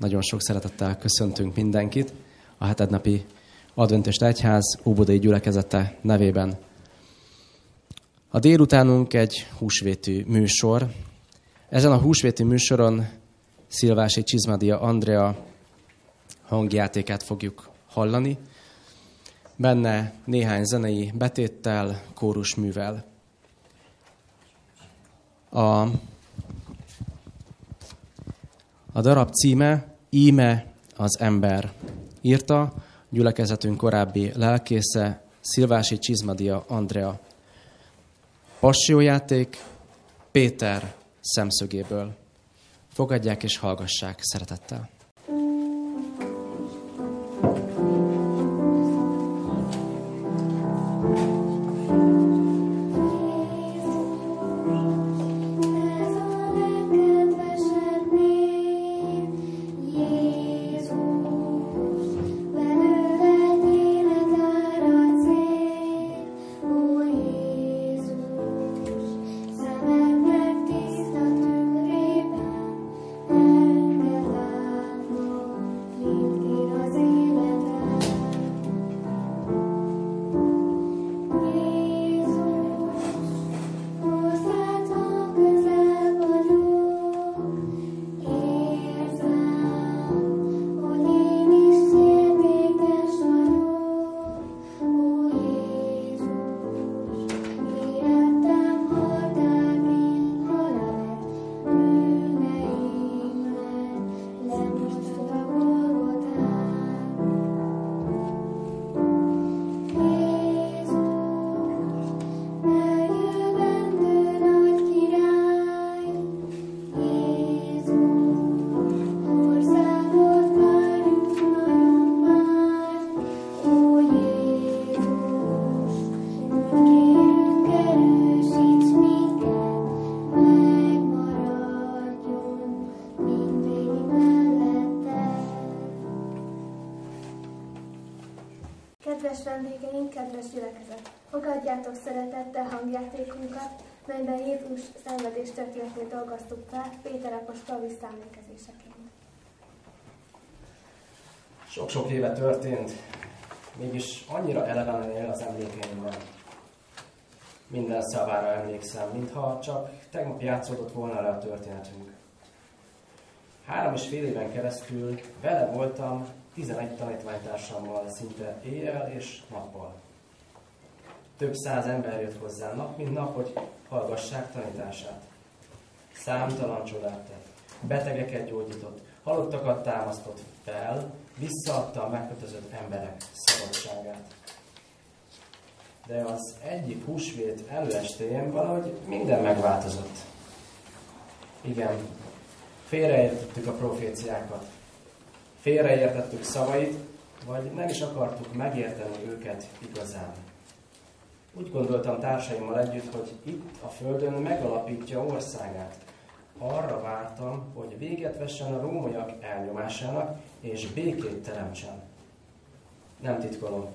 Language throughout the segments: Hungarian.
Nagyon sok szeretettel köszöntünk mindenkit a hetednapi Adventist Egyház Óbudai gyülekezete nevében. A délutánunk egy húsvétű műsor. Ezen a húsvétű műsoron Szilvási Csizmadia Andrea hangjátékát fogjuk hallani. Benne néhány zenei betéttel, kórusművel. A a darab címe Íme az ember. Írta gyülekezetünk korábbi lelkésze Szilvási Csizmadia Andrea. Passiójáték Péter szemszögéből. Fogadják és hallgassák szeretettel. Visszaemlékezéseként. Sok-sok éve történt, mégis annyira elevenen él az emlékeimben. Minden szavára emlékszem, mintha csak tegnap játszódott volna le a történetünk. Három és fél éven keresztül vele voltam 11 tanítványtársammal szinte éjjel és nappal. Több száz ember jött hozzá nap, mint nap, hogy hallgassák tanítását. Számtalan csodát tett betegeket gyógyított, halottakat támasztott fel, visszaadta a megkötözött emberek szabadságát. De az egyik húsvét előestén valahogy minden megváltozott. Igen, félreértettük a proféciákat, félreértettük szavait, vagy nem is akartuk megérteni őket igazán. Úgy gondoltam társaimmal együtt, hogy itt a Földön megalapítja országát, arra vártam, hogy véget vessen a rómaiak elnyomásának, és békét teremtsen. Nem titkolom,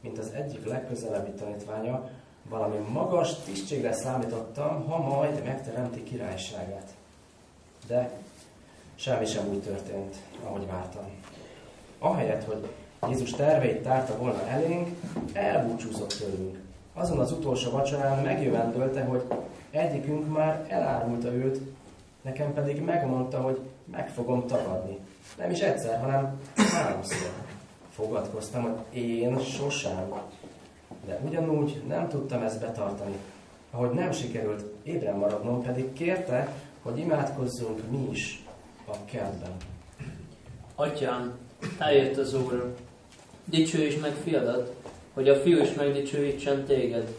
mint az egyik legközelebbi tanítványa, valami magas tisztségre számítottam, ha majd megteremti királyságát. De semmi sem úgy történt, ahogy vártam. Ahelyett, hogy Jézus terveit tárta volna elénk, elbúcsúzott tőlünk. Azon az utolsó vacsorán megjövendölte, hogy egyikünk már elárulta őt, Nekem pedig megmondta, hogy meg fogom tagadni. Nem is egyszer, hanem háromszor. Fogadkoztam, hogy én sosem. De ugyanúgy nem tudtam ezt betartani. Ahogy nem sikerült ébren maradnom, pedig kérte, hogy imádkozzunk mi is a kertben. Atyám, eljött az óra. Dicsőíts meg fiadat, hogy a fiú is megdicsőítsen téged.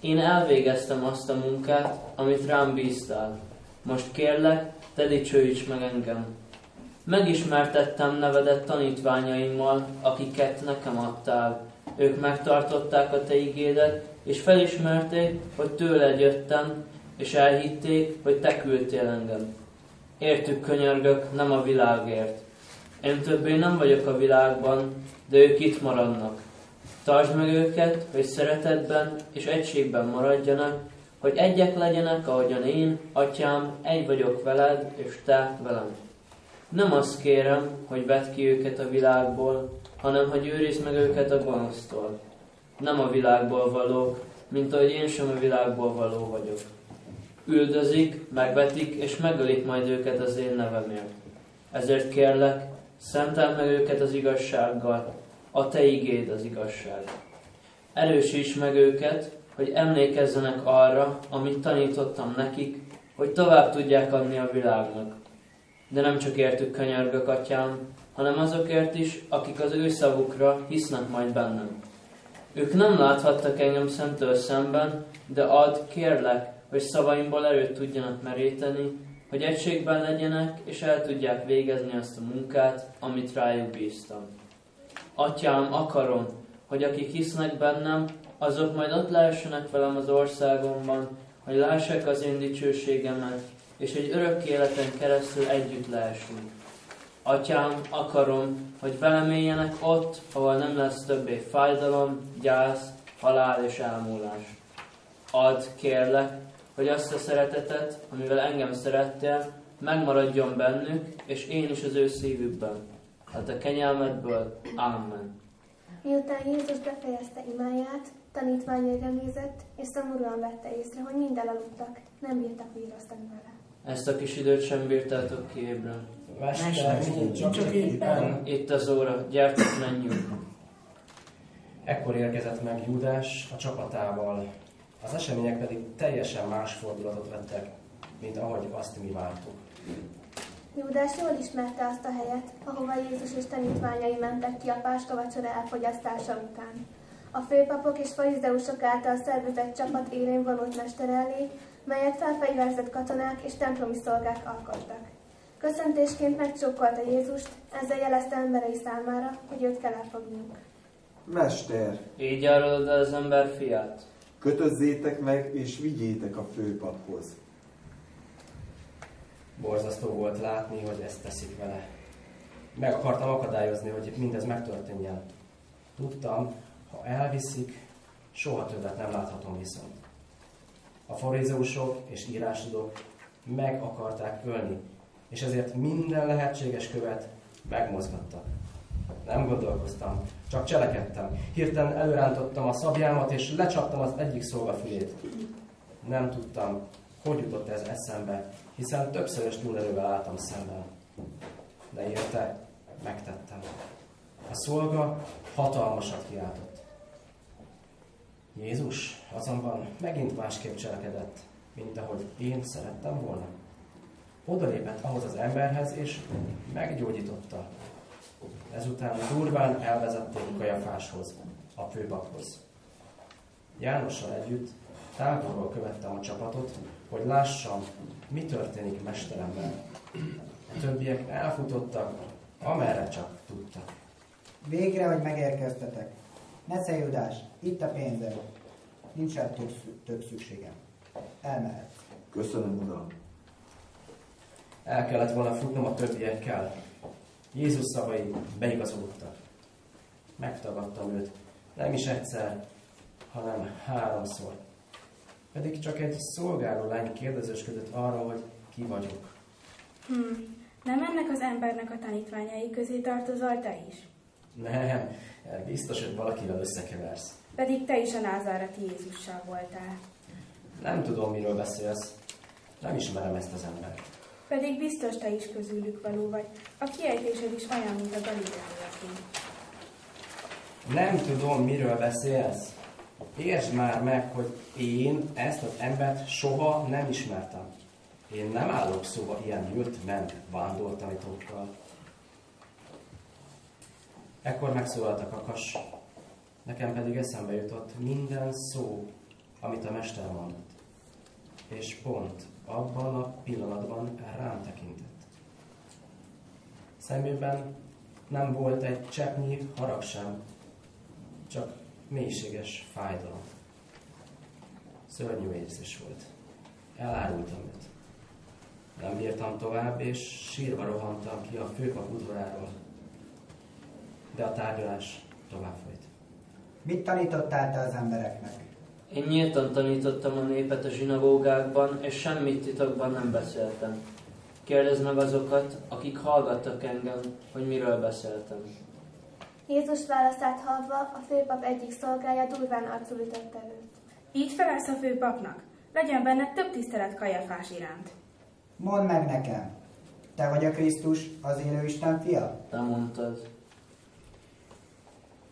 Én elvégeztem azt a munkát, amit rám bíztál. Most kérlek, te dicsőíts meg engem. Megismertettem nevedet tanítványaimmal, akiket nekem adtál. Ők megtartották a te igédet, és felismerték, hogy tőled jöttem, és elhitték, hogy te küldtél engem. Értük könyörgök, nem a világért. Én többé nem vagyok a világban, de ők itt maradnak. Tartsd meg őket, hogy szeretetben és egységben maradjanak, hogy egyek legyenek, ahogyan én, atyám, egy vagyok veled, és te velem. Nem azt kérem, hogy vedd ki őket a világból, hanem hogy őrizd meg őket a gonosztól. Nem a világból valók, mint ahogy én sem a világból való vagyok. Üldözik, megvetik és megölik majd őket az én nevemért. Ezért kérlek, szentel meg őket az igazsággal, a te igéd az igazság. Erősíts meg őket, hogy emlékezzenek arra, amit tanítottam nekik, hogy tovább tudják adni a világnak. De nem csak értük könyörgök, atyám, hanem azokért is, akik az ő szavukra hisznek majd bennem. Ők nem láthattak engem szemtől szemben, de ad, kérlek, hogy szavaimból erőt tudjanak meríteni, hogy egységben legyenek, és el tudják végezni azt a munkát, amit rájuk bíztam. Atyám, akarom, hogy akik hisznek bennem, azok majd ott lehessenek velem az országomban, hogy lássák az én dicsőségemet, és egy örök életen keresztül együtt lehessünk. Atyám, akarom, hogy velem éljenek ott, ahol nem lesz többé fájdalom, gyász, halál és elmúlás. Add, kérlek, hogy azt a szeretetet, amivel engem szerettél, megmaradjon bennük, és én is az ő szívükben. Hát a kenyelmedből. Amen. Miután Jézus befejezte imáját, tanítványaira nézett, és szomorúan vette észre, hogy mind elaludtak, nem bírtak vírasztani vele. Ezt a kis időt sem bírtátok ki ébren. Mester, csak éppen. Itt az óra, gyertek, menjünk. Ekkor érkezett meg Júdás a csapatával. Az események pedig teljesen más fordulatot vettek, mint ahogy azt mi vártuk. Júdás jól ismerte azt a helyet, ahova Jézus és tanítványai mentek ki a páska vacsora elfogyasztása után. A főpapok és farizeusok által szervezett csapat élén vonult mester elé, melyet felfegyverzett katonák és templomi szolgák alkottak. Köszöntésként megcsókolta Jézust, ezzel jelezte emberei számára, hogy őt kell elfogniuk. Mester, Így árulod az ember fiát. kötözzétek meg és vigyétek a főpaphoz. Borzasztó volt látni, hogy ezt teszik vele. Meg akartam akadályozni, hogy mindez megtörténjen. Tudtam, ha elviszik, soha többet nem láthatom viszont. A farizeusok és írásodók meg akarták ölni, és ezért minden lehetséges követ megmozgattak. Nem gondolkoztam, csak cselekedtem. Hirtelen előrántottam a szabjámat, és lecsaptam az egyik szolga fülét. Nem tudtam, hogy jutott ez eszembe, hiszen többszörös túlerővel álltam szemben. De érte, megtettem. A szolga hatalmasat kiáltott. Jézus azonban megint másképp cselekedett, mint ahogy én szerettem volna. Odalépett ahhoz az emberhez, és meggyógyította. Ezután durván elvezették Kajafáshoz, a főpaphoz. Jánossal együtt távolról követtem a csapatot, hogy lássam, mi történik mesteremmel. A többiek elfutottak, amerre csak tudtak. Végre, hogy megérkeztetek. Nesze Judás, itt a pénzed. Nincs rá több, több szükségem. Elmehetsz. Köszönöm, Uram. El kellett volna futnom a többiekkel. Jézus szavai beigazolódtak. Megtagadtam őt. Nem is egyszer, hanem háromszor. Pedig csak egy szolgáló lány kérdezősködött arra, hogy ki vagyok. Hmm. Nem ennek az embernek a tanítványai közé tartozol te is? Nem, biztos, hogy valakivel összekeversz. Pedig te is a názáreti Jézussal voltál. Nem tudom, miről beszélsz. Nem ismerem ezt az embert. Pedig biztos te is közülük való vagy. A kiejtésed is olyan, mint a galileaiaké. Nem tudom, miről beszélsz. Értsd már meg, hogy én ezt az embert soha nem ismertem. Én nem állok szóba ilyen jött-ment vándortanítókkal. Ekkor megszólalt a kakas, nekem pedig eszembe jutott minden szó, amit a mester mondott. És pont abban a pillanatban rám tekintett. Szemében nem volt egy cseppnyi harag sem, csak mélységes fájdalom. Szörnyű érzés volt. Elárultam őt. Nem bírtam tovább, és sírva rohantam ki a főpap udvaráról. De a tárgyalás tovább folyt. Mit tanítottál te az embereknek? Én nyíltan tanítottam a népet a zsinagógákban, és semmit titokban nem beszéltem. Kérdezd meg azokat, akik hallgattak engem, hogy miről beszéltem. Jézus válaszát hallva a főpap egyik szolgája durván arcul ütött előtt. Így felelsz a főpapnak. Legyen benne több tisztelet Kajafás iránt. Mondd meg nekem, te vagy a Krisztus, az élő Isten fia? Te mondtad.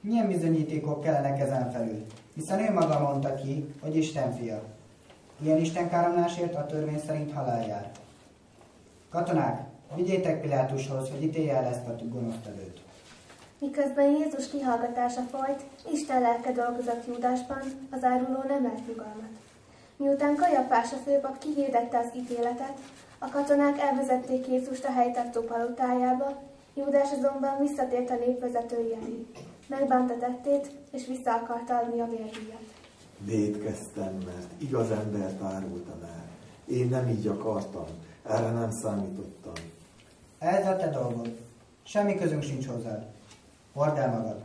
Milyen bizonyítékok kellenek ezen felül? Hiszen ő maga mondta ki, hogy Isten fia. Ilyen Isten káromlásért a törvény szerint halál jár. Katonák, vigyétek Pilátushoz, hogy ítélje el ezt a gonosztevőt. Miközben Jézus kihallgatása folyt, Isten lelke dolgozott Júdásban, az áruló nem lett nyugalmat. Miután Kajafás a főpap kihirdette az ítéletet, a katonák elvezették Jézust a helytartó palotájába, Júdás azonban visszatért a népvezetői elé. Megbánta tettét, és vissza akarta adni a vérdíjat. Védkeztem, mert igaz embert árultam el. Én nem így akartam, erre nem számítottam. Ez a te dolgod. Semmi közünk sincs hozzá. Hord el magad.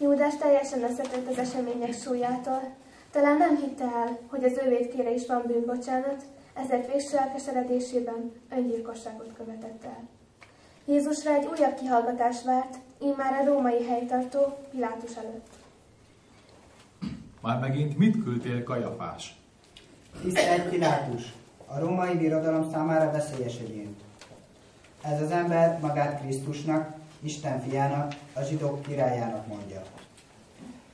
Júdás teljesen összetett az események súlyától. Talán nem hitte el, hogy az ő védkére is van bűnbocsánat, ezért végső elkeseredésében öngyilkosságot követett el. Jézusra egy újabb kihallgatás várt, immár a római helytartó Pilátus előtt. Már megint mit küldtél Kajafás? Tisztelt Pilátus, a római birodalom számára veszélyes egyén. Ez az ember magát Krisztusnak, Isten fiának, a zsidók királyának mondja.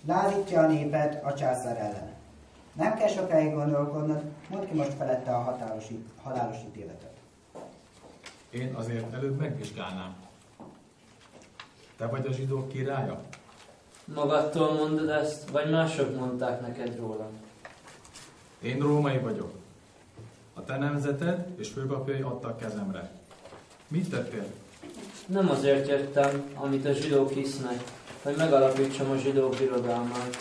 Lázítja a népet a császár ellen. Nem kell sokáig gondolkodnod, mondd ki most felette a hatálos, halálos ítéletet. Én azért előbb megvizsgálnám. Te vagy a zsidók királya? Magadtól mondod ezt, vagy mások mondták neked róla? Én római vagyok. A te nemzeted és főpapjai adtak kezemre. Mit tettél? Nem azért jöttem, amit a zsidók hisznek, hogy megalapítsam a zsidók birodalmát,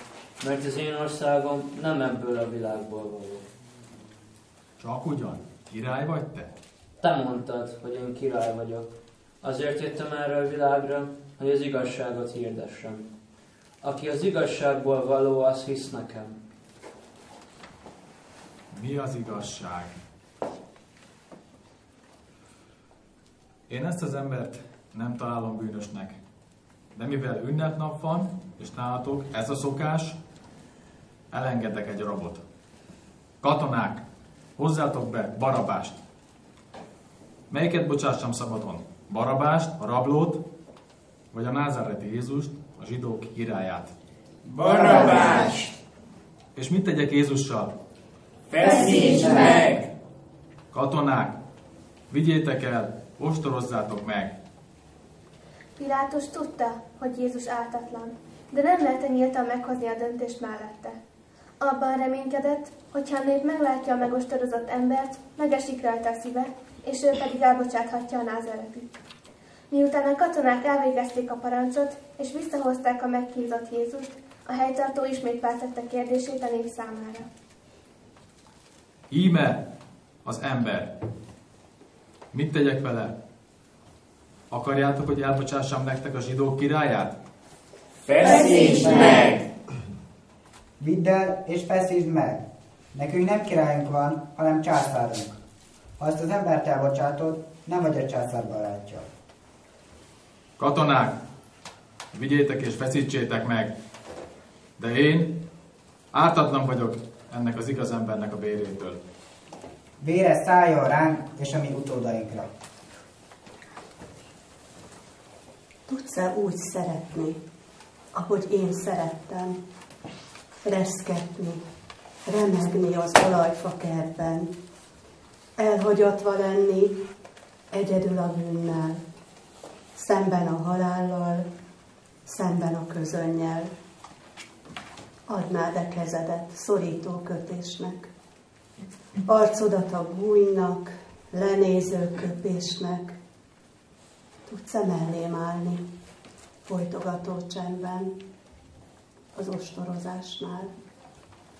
mert az én országom nem ebből a világból való. Csak ugyan? Király vagy te? Te mondtad, hogy én király vagyok. Azért jöttem erre a világra, hogy az igazságot hirdessem. Aki az igazságból való, az hisz nekem. Mi az igazság? Én ezt az embert nem találom bűnösnek. De mivel ünnepnap van, és nálatok ez a szokás, elengedek egy rabot. Katonák, hozzátok be Barabást. Melyiket bocsássam szabadon? Barabást, a rablót, vagy a názáreti Jézust, a zsidók királyát? Barabás! És mit tegyek Jézussal? Feszítsd meg! Katonák, vigyétek el, ostorozzátok meg. Pilátus tudta, hogy Jézus ártatlan, de nem lehetne nyíltan meghozni a döntést mellette. Abban reménykedett, hogy ha a nép meglátja a megostorozott embert, megesik rajta a szíve, és ő pedig elbocsáthatja a názáretit. Miután a katonák elvégezték a parancsot, és visszahozták a megkízott Jézust, a helytartó ismét feltette kérdését a nép számára. Íme az ember. Mit tegyek vele? Akarjátok, hogy elbocsássam nektek a zsidók királyát? Feszítsd meg! Vidd el és feszítsd meg. Nekünk nem királyunk van, hanem császárunk. Ha ezt az embert elbocsátod, nem vagy a császár barátja. Katonák, vigyétek és feszítsétek meg. De én ártatlan vagyok ennek az igaz embernek a bérétől. Vére szálljon ránk és a mi utódainkra. Tudsz-e úgy szeretni, ahogy én szerettem? Reszketni, remegni az olajfa kertben, elhagyatva lenni, egyedül a bűnnel, szemben a halállal, szemben a közönnyel. Adnád-e kezedet szorító kötésnek, arcodat a bújnak, lenéző köpésnek, tudsz-e mellém állni, folytogató csendben, az ostorozásnál,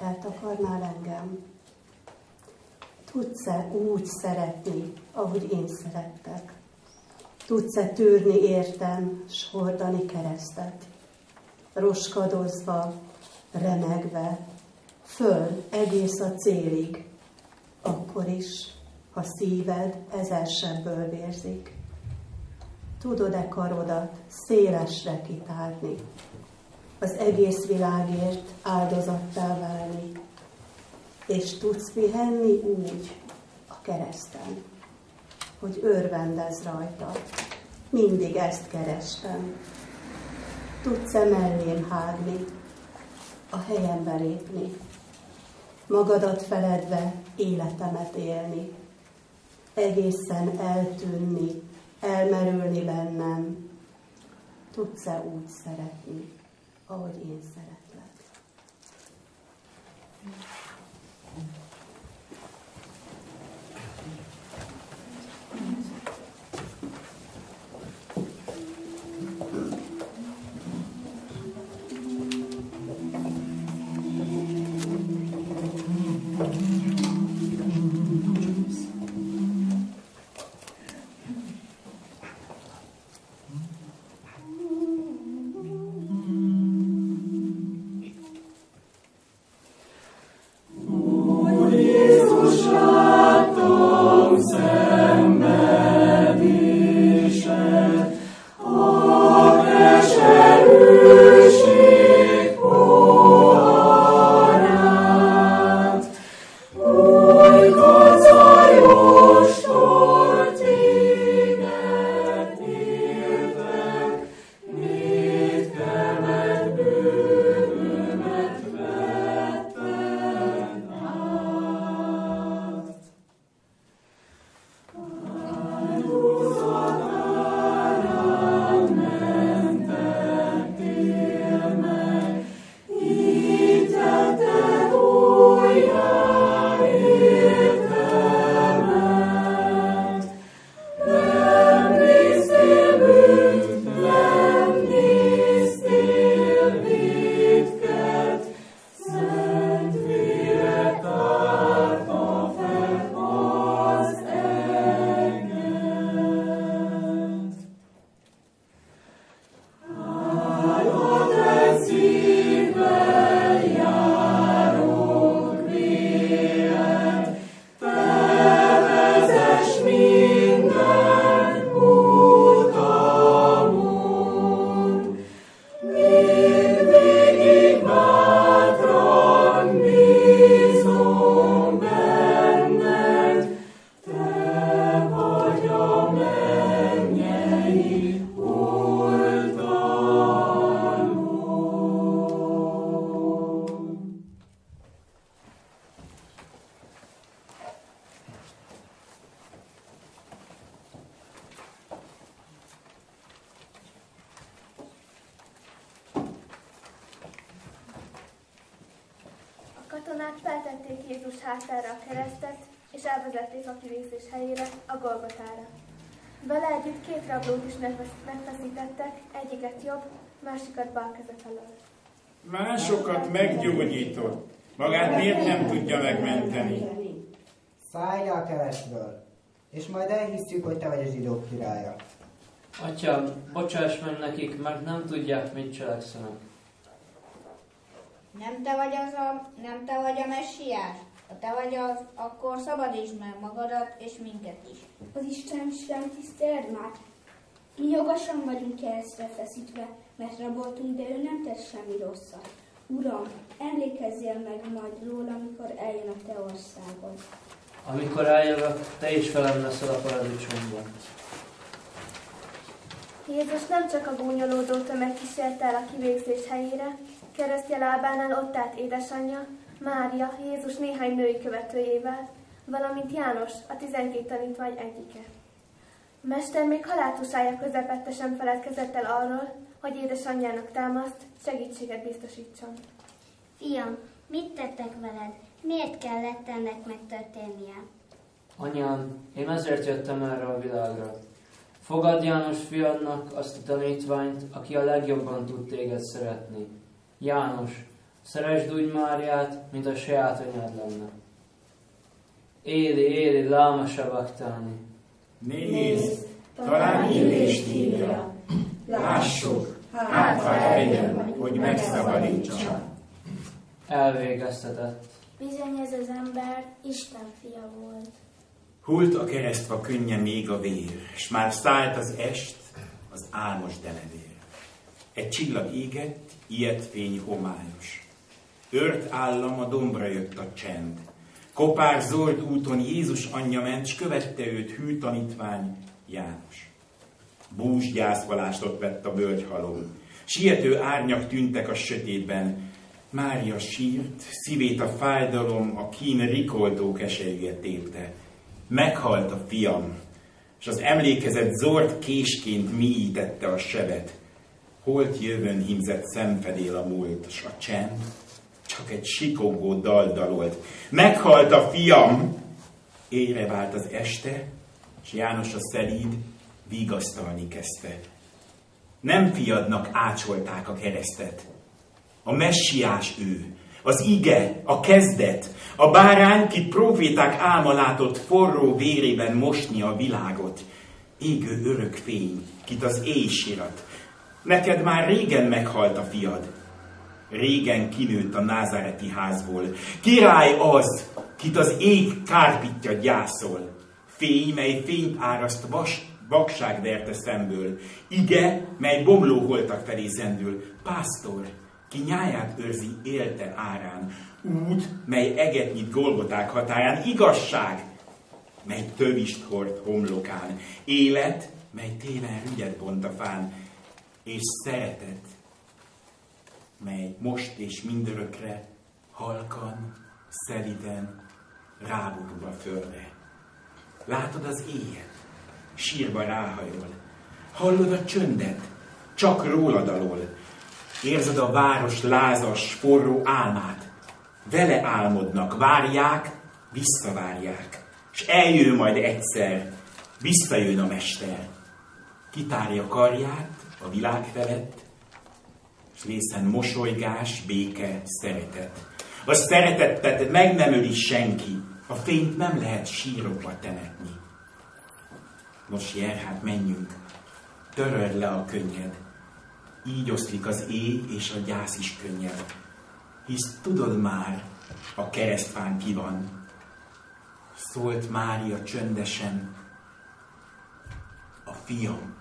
eltakarnál engem? Tudsz-e úgy szeretni, ahogy én szerettek? Tudsz-e tűrni értem, s hordani keresztet? Roskadozva, remegve, föl egész a célig, akkor is, ha szíved ezersebből vérzik. Tudod-e karodat szélesre kitárni, az egész világért áldozattá válni, és tudsz pihenni úgy a kereszten, hogy örvendez rajta. Mindig ezt kerestem. Tudsz-e mellém hágni, a helyembe lépni, magadat feledve életemet élni, egészen eltűnni, elmerülni bennem. Tudsz-e úgy szeretni, ahogy én szeretlek? katonák bal keze felől. Másokat meggyógyított, magát miért nem tudja megmenteni? Szállj a keresztből, és majd elhisszük, hogy te vagy a zsidók királya. Atyám, bocsáss meg nekik, mert nem tudják, mit cselekszenek. Nem te vagy az a, nem te vagy a messiás? Ha te vagy az, akkor szabadítsd meg magadat és minket is. Az Isten sem tiszteled már? Mi jogosan vagyunk keresztre feszítve, mert raboltunk, de ő nem tesz semmi rosszat. Uram, emlékezzél meg majd róla, amikor eljön a te országod. Amikor eljövök, te is velem leszel a paradicsomban. Jézus nem csak a gúnyolódó tömeg kísérte el a kivégzés helyére, keresztje lábánál ott állt édesanyja, Mária, Jézus néhány női követőjével, valamint János, a tizenkét tanítvány egyike. Mester még haláltusája közepette sem feledkezett el arról, hogy édesanyjának támaszt, segítséget biztosítson. Fiam, mit tettek veled? Miért kellett ennek megtörténnie? Anyám, én azért jöttem erre a világra. Fogad János fiadnak azt a tanítványt, aki a legjobban tud téged szeretni. János, szeresd úgy Máriát, mint a saját anyád lenne. Éli, éli, láma sabachtáni. Nézd, talán illést hívja. Lássuk, hát ha eljön, hogy megszabadítsa. Elvégeztetett. Bizony ez az ember Isten fia volt. Hult a keresztfa könnyen még a vér, és már szállt az est az álmos deledér. Egy csillag égett, ilyet fény homályos. Ört állam a dombra jött a csend. Kopár zolt úton Jézus anyja ment, s követte őt hű tanítvány János. Bús gyászvalást ott vett a bölgyhalom. Siető árnyak tűntek a sötétben. Mária sírt, szívét a fájdalom, a kín rikoldó keserűje tépte. Meghalt a fiam, és az emlékezet zord késként mélyítette a sebet. Holt jövőn hímzett szemfedél a múlt, s a csend csak egy sikogó dal dalolt. Meghalt a fiam! Ére vált az este, és János a szelíd vigasztalni kezdte. Nem fiadnak ácsolták a keresztet. A messiás ő, az ige, a kezdet, a bárány, kit proféták álma látott forró vérében mosni a világot. Égő örök fény, kit az éjsirat. Neked már régen meghalt a fiad. Régen kinőtt a názáreti házból. Király az, kit az ég kárpitja gyászol. Fény, mely fényt áraszt vas, vakság verte szemből. Ige, mely bomló holtak felé zendül. Pásztor, ki nyáját őrzi élte árán. Út, mely eget nyit Golgoták határán. Igazság, mely tövist hord homlokán. Élet, mely télen rügyet bont a fán. És szeretet, mely most és mindörökre halkan, szeliden rábukva fölre. Látod az éjjel, sírva ráhajol. Hallod a csöndet, csak rólad alól. Érzed a város lázas, forró álmát. Vele álmodnak, várják, visszavárják. És eljön majd egyszer, visszajön a mester. Kitárja karját a világ felett, és lészen mosolygás, béke, szeretet. A szeretettet meg nem öli senki, a fényt nem lehet sírokba temetni. Nos, jel, hát menjünk, töröld le a könnyed. Így oszlik az éj és a gyász is könnyed. Hisz tudod már, a keresztfán ki van. Szólt Mária csöndesen, a fiam.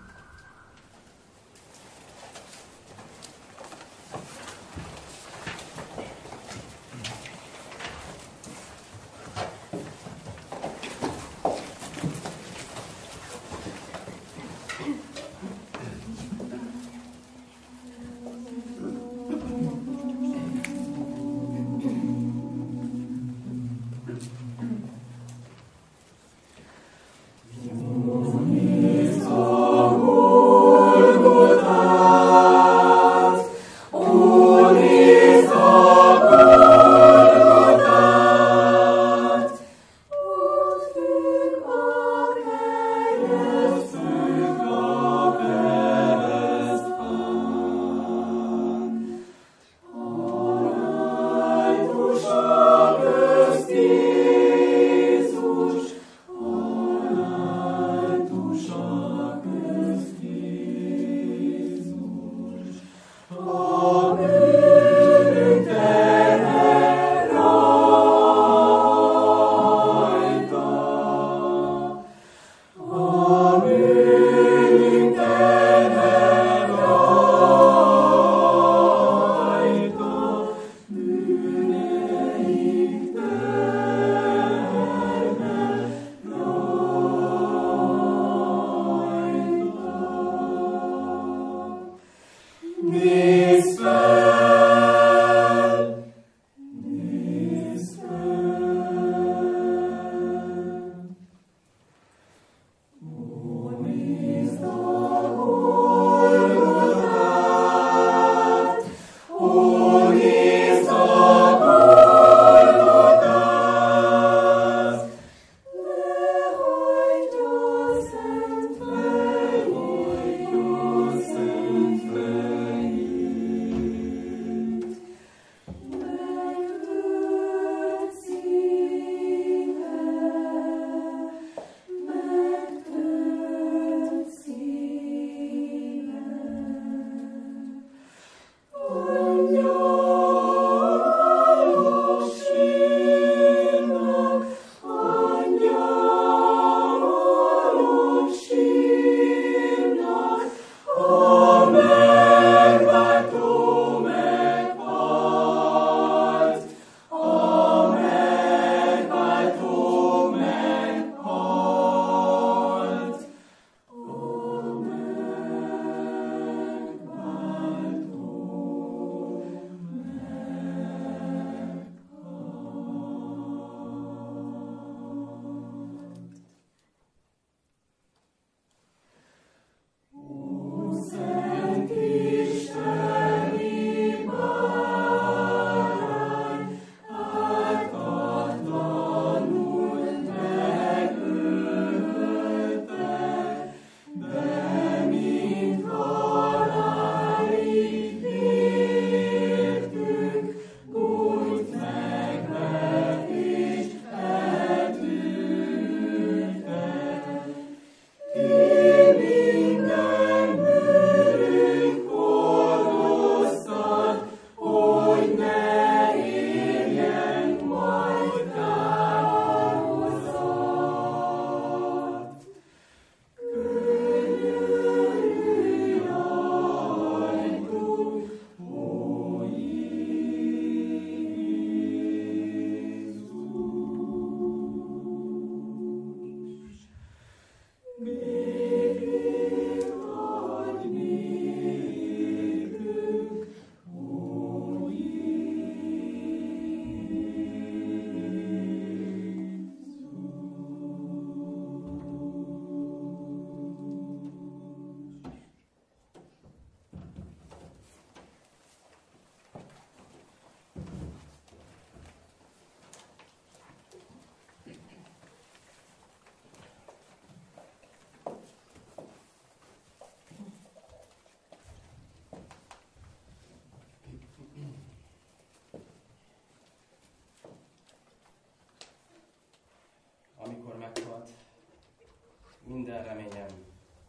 Minden reményem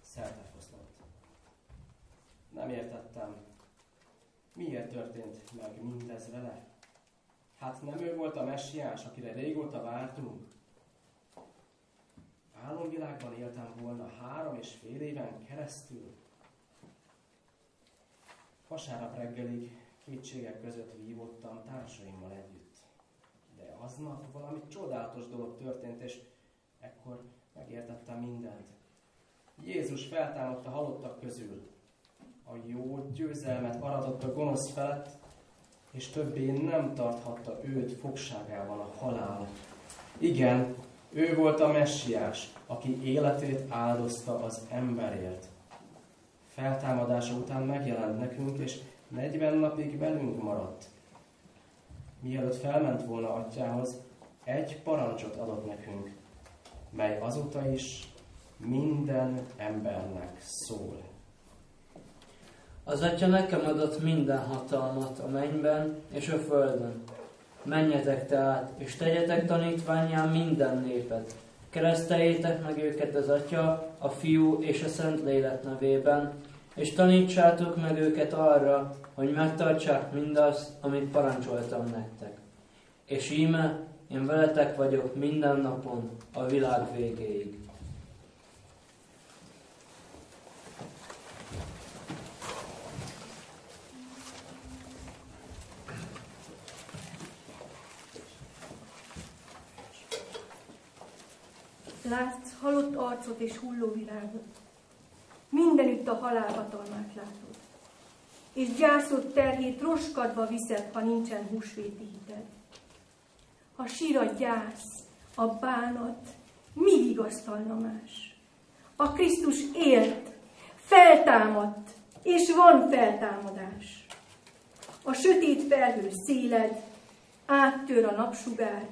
szertefoszlott. Nem értettem, miért történt meg mindez vele. Hát nem ő volt a messiás, akire régóta vártunk? Álomvilágban éltem volna három és fél éven keresztül. Vasárnap reggelig kétségek között vívottam társaimmal együtt. De aznap valami csodálatos dolog történt, és ekkor megértettem mindent. Jézus feltámadta halottak közül. A jó győzelmet aratott a gonosz felett, és többé nem tarthatta őt fogságában a halál. Igen, ő volt a messiás, aki életét áldozta az emberért. Feltámadása után megjelent nekünk, és 40 napig velünk maradt. Mielőtt felment volna atyához, egy parancsot adott nekünk, mely azóta is minden embernek szól. Az Atya nekem adott minden hatalmat a mennyben és a földön. Menjetek tehát, és tegyetek tanítványán minden népet. Kereszteljétek meg őket az Atya, a Fiú és a Szent Lélek nevében, és tanítsátok meg őket arra, hogy megtartsák mindazt, amit parancsoltam nektek. És íme, én veletek vagyok minden napon, a világ végéig. Látsz halott arcot és hulló virágot. Mindenütt a halál hatalmát látod. És gyászod terhét roskadva viszed, ha nincsen húsvéti hited. A sír a gyász, a bánat, mi vigasztalna más? A Krisztus élt, feltámadt, és van feltámadás. A sötét felhő széled, áttör a napsugár,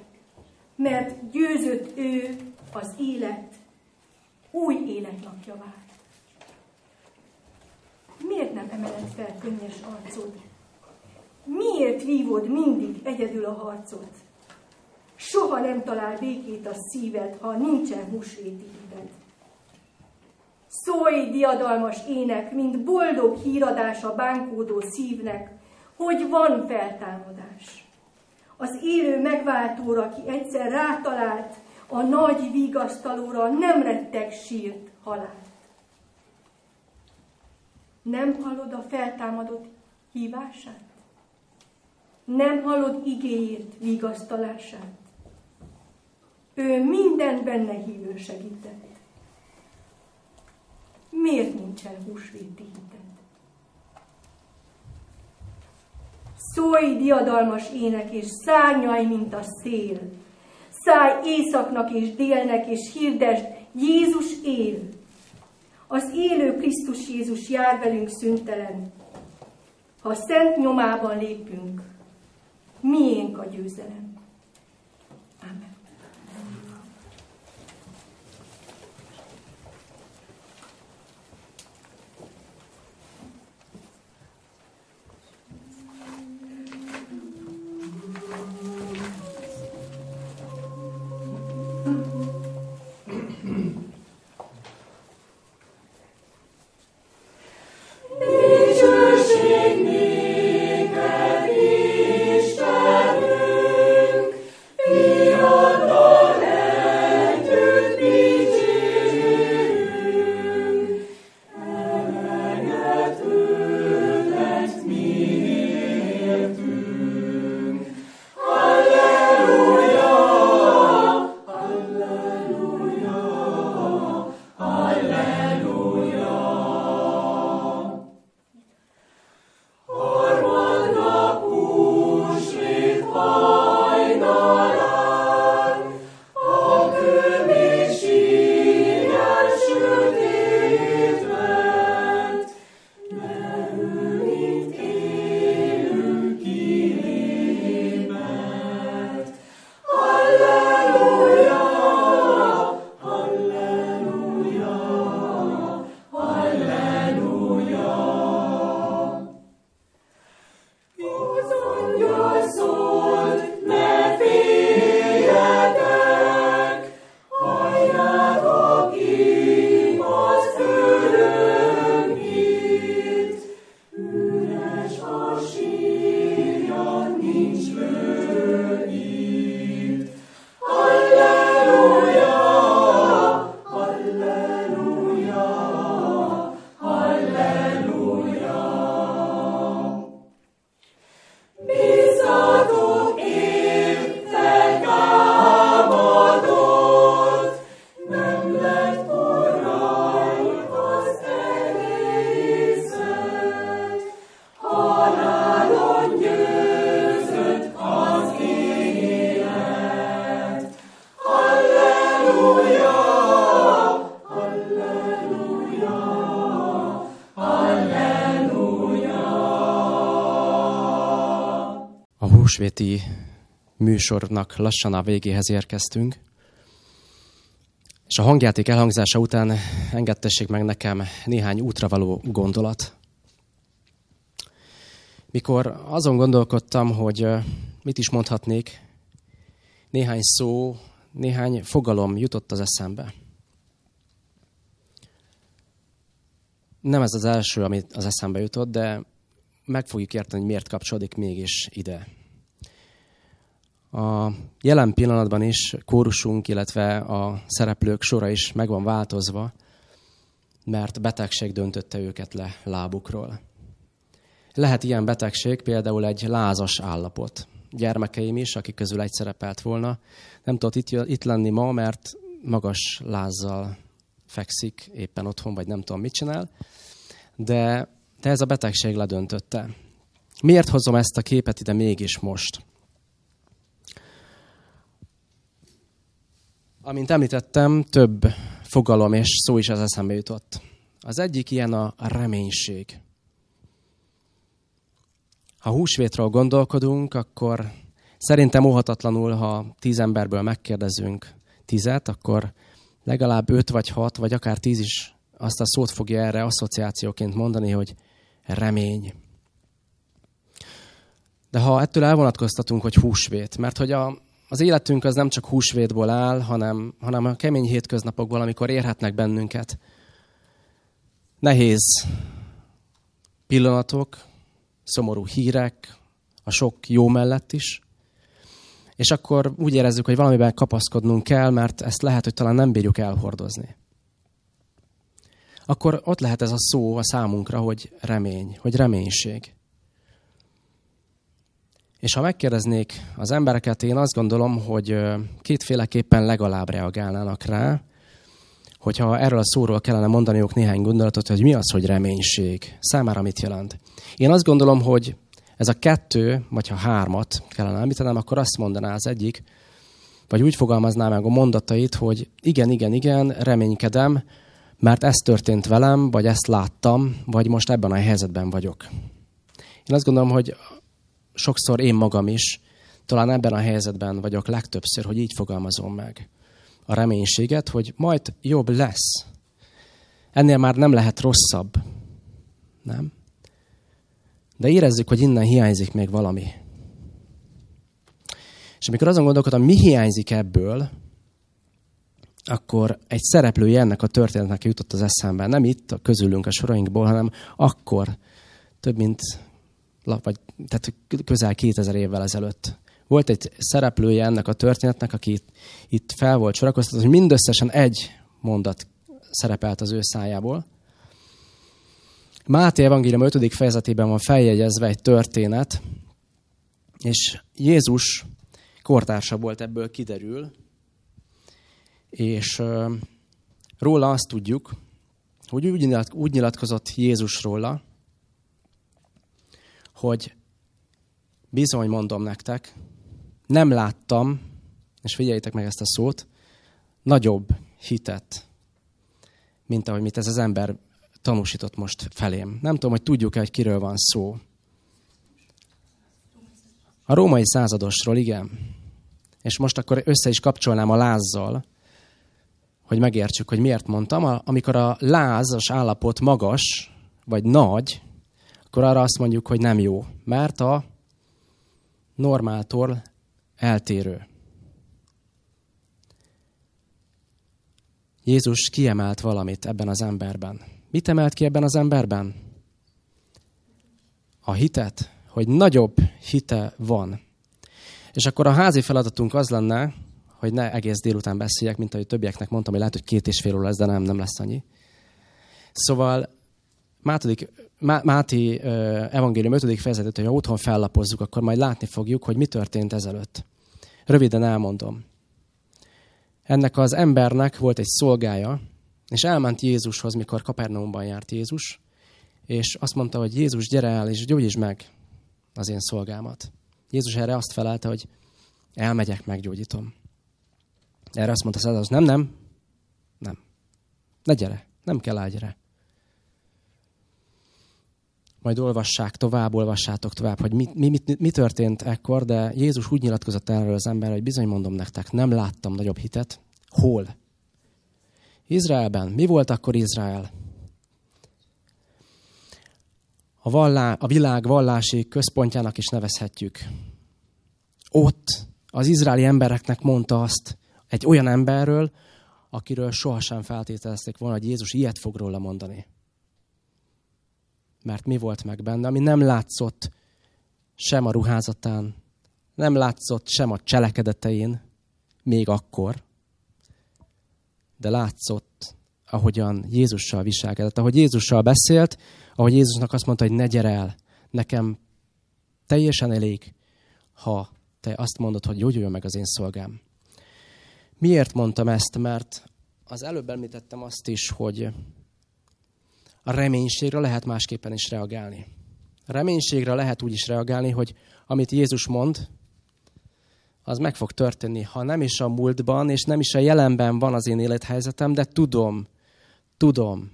mert győzött ő az élet, új életnapja vár. Miért nem emeled fel könnyes arcod? Miért vívod mindig egyedül a harcot? Soha nem talál békét a szíved, ha nincsen húsvéti híved. Szólj diadalmas ének, mint boldog híradás a bánkódó szívnek, hogy van feltámadás. Az élő megváltóra, ki egyszer rátalált, a nagy vigasztalóra nem retteg sírt halált. Nem hallod a feltámadott hívását? Nem hallod igéjét, vigasztalását? Ő minden benne hívő segített. Miért nincsen húsvéti hited? Szólj diadalmas ének, és szárnyai, mint a szél. Szállj északnak és délnek, és hirdesd, Jézus él. Az élő Krisztus Jézus jár velünk szüntelen. Ha szent nyomában lépünk, miénk a győzelem. Húsvéti műsornak lassan a végéhez érkeztünk. És a hangjáték elhangzása után engedtessék meg nekem néhány útra való gondolat. Mikor azon gondolkodtam, hogy mit is mondhatnék, néhány szó, néhány fogalom jutott az eszembe. Nem ez az első, amit az eszembe jutott, de meg fogjuk érteni, hogy miért kapcsolódik mégis ide. A jelen pillanatban is kórusunk, illetve a szereplők sora is meg van változva, mert betegség döntötte őket le lábukról. Lehet ilyen betegség például egy lázas állapot. Gyermekeim is, akik közül egy szerepelt volna, nem tudott itt, itt lenni ma, mert magas lázzal fekszik éppen otthon, vagy nem tudom mit csinál, de, de ez a betegség ledöntötte. Miért hozom ezt a képet ide mégis most? Amint említettem, több fogalom és szó is az eszembe jutott. Az egyik ilyen a reménység. Ha húsvétről gondolkodunk, akkor szerintem óhatatlanul, ha tíz emberből megkérdezünk tizet, akkor legalább öt vagy hat, vagy akár tíz is azt a szót fogja erre asszociációként mondani, hogy remény. De ha ettől elvonatkoztatunk, hogy húsvét, mert hogy a, az életünk az nem csak húsvétból áll, hanem, hanem a kemény hétköznapokból, amikor érhetnek bennünket nehéz pillanatok, szomorú hírek, a sok jó mellett is. És akkor úgy érezzük, hogy valamiben kapaszkodnunk kell, mert ezt lehet, hogy talán nem bírjuk elhordozni. Akkor ott lehet ez a szó a számunkra, hogy remény, hogy reménység. És ha megkérdeznék az embereket, én azt gondolom, hogy kétféleképpen legalább reagálnának rá, hogyha erről a szóról kellene mondaniuk néhány gondolatot, hogy mi az, hogy reménység, számára mit jelent. Én azt gondolom, hogy ez a kettő, vagy ha hármat kellene említenem, akkor azt mondaná az egyik, vagy úgy fogalmazná meg a mondatait, hogy igen, igen, igen, reménykedem, mert ez történt velem, vagy ezt láttam, vagy most ebben a helyzetben vagyok. Én azt gondolom, hogy sokszor én magam is talán ebben a helyzetben vagyok legtöbbször, hogy így fogalmazom meg a reménységet, hogy majd jobb lesz. Ennél már nem lehet rosszabb. Nem? De érezzük, hogy innen hiányzik még valami. És amikor azon gondolkodom, mi hiányzik ebből, akkor egy szereplője ennek a történetnek jutott az eszembe. Nem itt, a közülünk a sorainkból, hanem akkor, több mint vagy, tehát közel 2000 évvel ezelőtt. Volt egy szereplője ennek a történetnek, aki itt, fel volt sorakoztatva, hogy mindösszesen egy mondat szerepelt az ő szájából. Máté evangélium 5. fejezetében van feljegyezve egy történet, és Jézus kortársa volt, ebből kiderül, és róla azt tudjuk, hogy úgy nyilatkozott Jézus róla, hogy bizony mondom nektek, nem láttam, és figyeljétek meg ezt a szót, nagyobb hitet, mint ahogy mit ez az ember tanúsított most felém. Nem tudom, hogy tudjuk-e, hogy kiről van szó. A római századosról, igen. És most akkor össze is kapcsolnám a lázzal, hogy megértsük, hogy miért mondtam. Amikor a lázas állapot magas, vagy nagy, akkor arra azt mondjuk, hogy nem jó, mert a normáltól eltérő. Jézus kiemelt valamit ebben az emberben. Mit emelt ki ebben az emberben? A hitet, hogy nagyobb hite van. És akkor a házi feladatunk az lenne, hogy ne egész délután beszéljek, mint ahogy többieknek mondtam, hogy lehet, hogy két és fél óra lesz, de nem, nem lesz annyi. Szóval Mátodik, Má, Máti uh, evangélium 5. fejezetet, hogy ha otthon fellapozzuk, akkor majd látni fogjuk, hogy mi történt ezelőtt. Röviden elmondom. Ennek az embernek volt egy szolgája, és elment Jézushoz, mikor Kapernaumban járt Jézus, és azt mondta, hogy Jézus, gyere el, és gyógyítsd meg az én szolgámat. Jézus erre azt felelte, hogy elmegyek, meggyógyítom. Erre azt mondta Százados, nem, nem, nem. Ne gyere, nem kell el gyere. Majd olvassák tovább, olvassátok tovább, hogy mi, mi, mi, mi történt ekkor, de Jézus úgy nyilatkozott erről az ember, hogy bizony mondom nektek, nem láttam nagyobb hitet. Hol? Izraelben. Mi volt akkor Izrael? A, vallá, a világ vallási központjának is nevezhetjük. Ott az izraeli embereknek mondta azt egy olyan emberről, akiről sohasem feltételezték volna, hogy Jézus ilyet fog róla mondani. Mert mi volt meg benne, ami nem látszott sem a ruházatán, nem látszott sem a cselekedetein, még akkor, de látszott, ahogyan Jézussal viselkedett, ahogy Jézussal beszélt, ahogy Jézusnak azt mondta, hogy ne gyere el, nekem teljesen elég, ha te azt mondod, hogy gyógyuljon meg az én szolgám. Miért mondtam ezt? Mert az előbb említettem azt is, hogy a reménységre lehet másképpen is reagálni. A reménységre lehet úgy is reagálni, hogy amit Jézus mond, az meg fog történni, ha nem is a múltban, és nem is a jelenben van az én élethelyzetem, de tudom, tudom,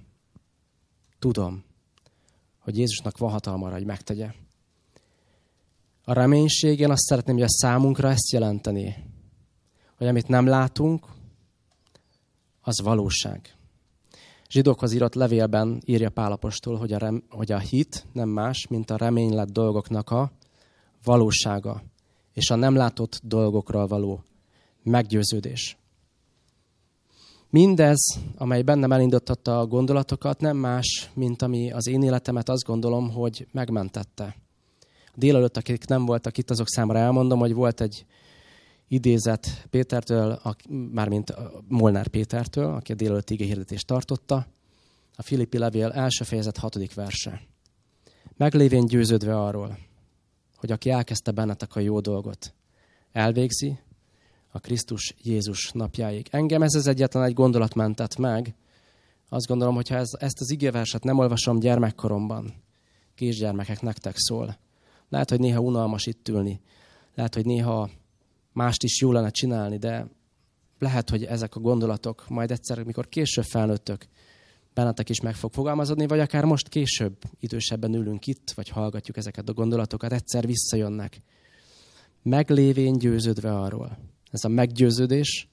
tudom, hogy Jézusnak van hatalma arra, hogy megtegye. A reménység, én azt szeretném, hogy a számunkra ezt jelenteni, hogy amit nem látunk, az valóság. Zsidókhoz írott levélben írja Pálapostól, hogy a, rem, hogy a hit nem más, mint a reménylett dolgoknak a valósága, és a nem látott dolgokról való meggyőződés. Mindez, amely bennem elindította a gondolatokat, nem más, mint ami az én életemet azt gondolom, hogy megmentette. Délelőtt, akik nem voltak itt, azok számára elmondom, hogy volt egy idézet Pétertől, mármint Molnár Pétertől, aki a délelőtt hirdetést tartotta, a Filippi levél első fejezet hatodik verse. Meglévén győződve arról, hogy aki elkezdte bennetek a jó dolgot, elvégzi a Krisztus Jézus napjáig. Engem ez az egyetlen egy gondolat mentett meg. Azt gondolom, hogy ha ez, ezt az igéverset nem olvasom gyermekkoromban, kisgyermekek nektek szól. Lehet, hogy néha unalmas itt ülni. Lehet, hogy néha mást is jó lenne csinálni, de lehet, hogy ezek a gondolatok majd egyszer, mikor később felnőttök, bennetek is meg fog fogalmazódni, vagy akár most később, idősebben ülünk itt, vagy hallgatjuk ezeket a gondolatokat, egyszer visszajönnek. Meglévén győződve arról. Ez a meggyőződés,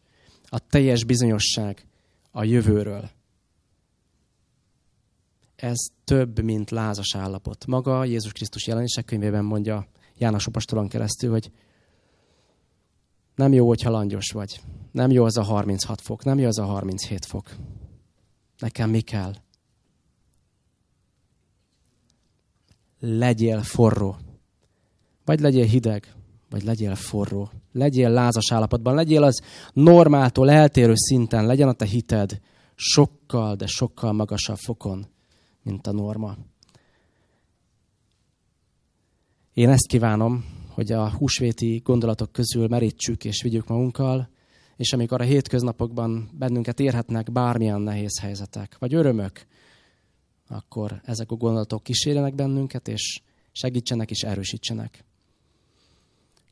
a teljes bizonyosság a jövőről. Ez több, mint lázas állapot. Maga Jézus Krisztus jelenések könyvében mondja János Apostolon keresztül, hogy nem jó, hogyha langyos vagy. Nem jó az a 36 fok, nem jó az a 37 fok. Nekem mi kell? Legyél forró. Vagy legyél hideg, vagy legyél forró. Legyél lázas állapotban, legyél az normáltól eltérő szinten, legyen a te hited sokkal, de sokkal magasabb fokon, mint a norma. Én ezt kívánom, hogy a húsvéti gondolatok közül merítsük és vigyük magunkkal, és amikor a hétköznapokban bennünket érhetnek bármilyen nehéz helyzetek, vagy örömök, akkor ezek a gondolatok kísérjenek bennünket, és segítsenek és erősítsenek.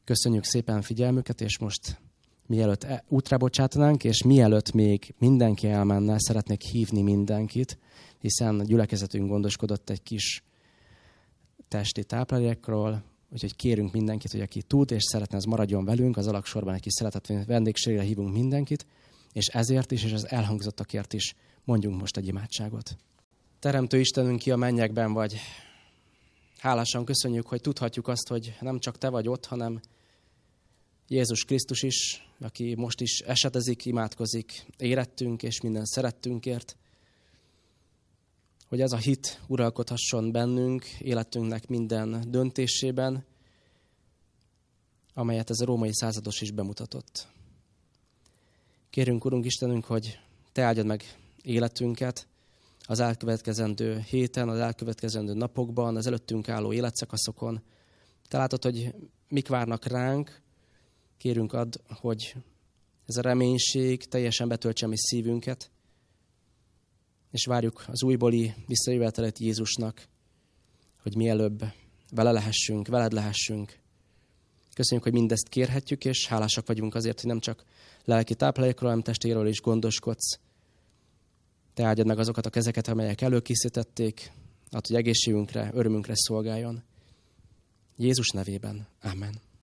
Köszönjük szépen figyelmüket, és most mielőtt e- útra bocsátanánk, és mielőtt még mindenki elmenne, szeretnék hívni mindenkit, hiszen a gyülekezetünk gondoskodott egy kis testi táplálékról, úgyhogy kérünk mindenkit, hogy aki tud és szeretne, ez maradjon velünk, az alaksorban egy kis szeretett vendégségre hívunk mindenkit, és ezért is, és az elhangzottakért is mondjunk most egy imádságot. Teremtő Istenünk, ki a mennyekben vagy, hálásan köszönjük, hogy tudhatjuk azt, hogy nem csak Te vagy ott, hanem Jézus Krisztus is, aki most is esetezik, imádkozik érettünk és minden szerettünkért, hogy ez a hit uralkodhasson bennünk, életünknek minden döntésében, amelyet ez a római százados is bemutatott. Kérünk, Urunk Istenünk, hogy Te áldjad meg életünket az elkövetkezendő héten, az elkövetkezendő napokban, az előttünk álló életszakaszokon. Te látod, hogy mik várnak ránk, kérünk ad, hogy ez a reménység teljesen betöltse mi szívünket, és várjuk az újbóli visszajövetelet Jézusnak, hogy mielőbb vele lehessünk, veled lehessünk. Köszönjük, hogy mindezt kérhetjük, és hálásak vagyunk azért, hogy nem csak lelki táplálékról, hanem testéről is gondoskodsz. Te áldjad meg azokat a kezeket, amelyek előkészítették hát, hogy egészségünkre, örömünkre szolgáljon. Jézus nevében. Amen.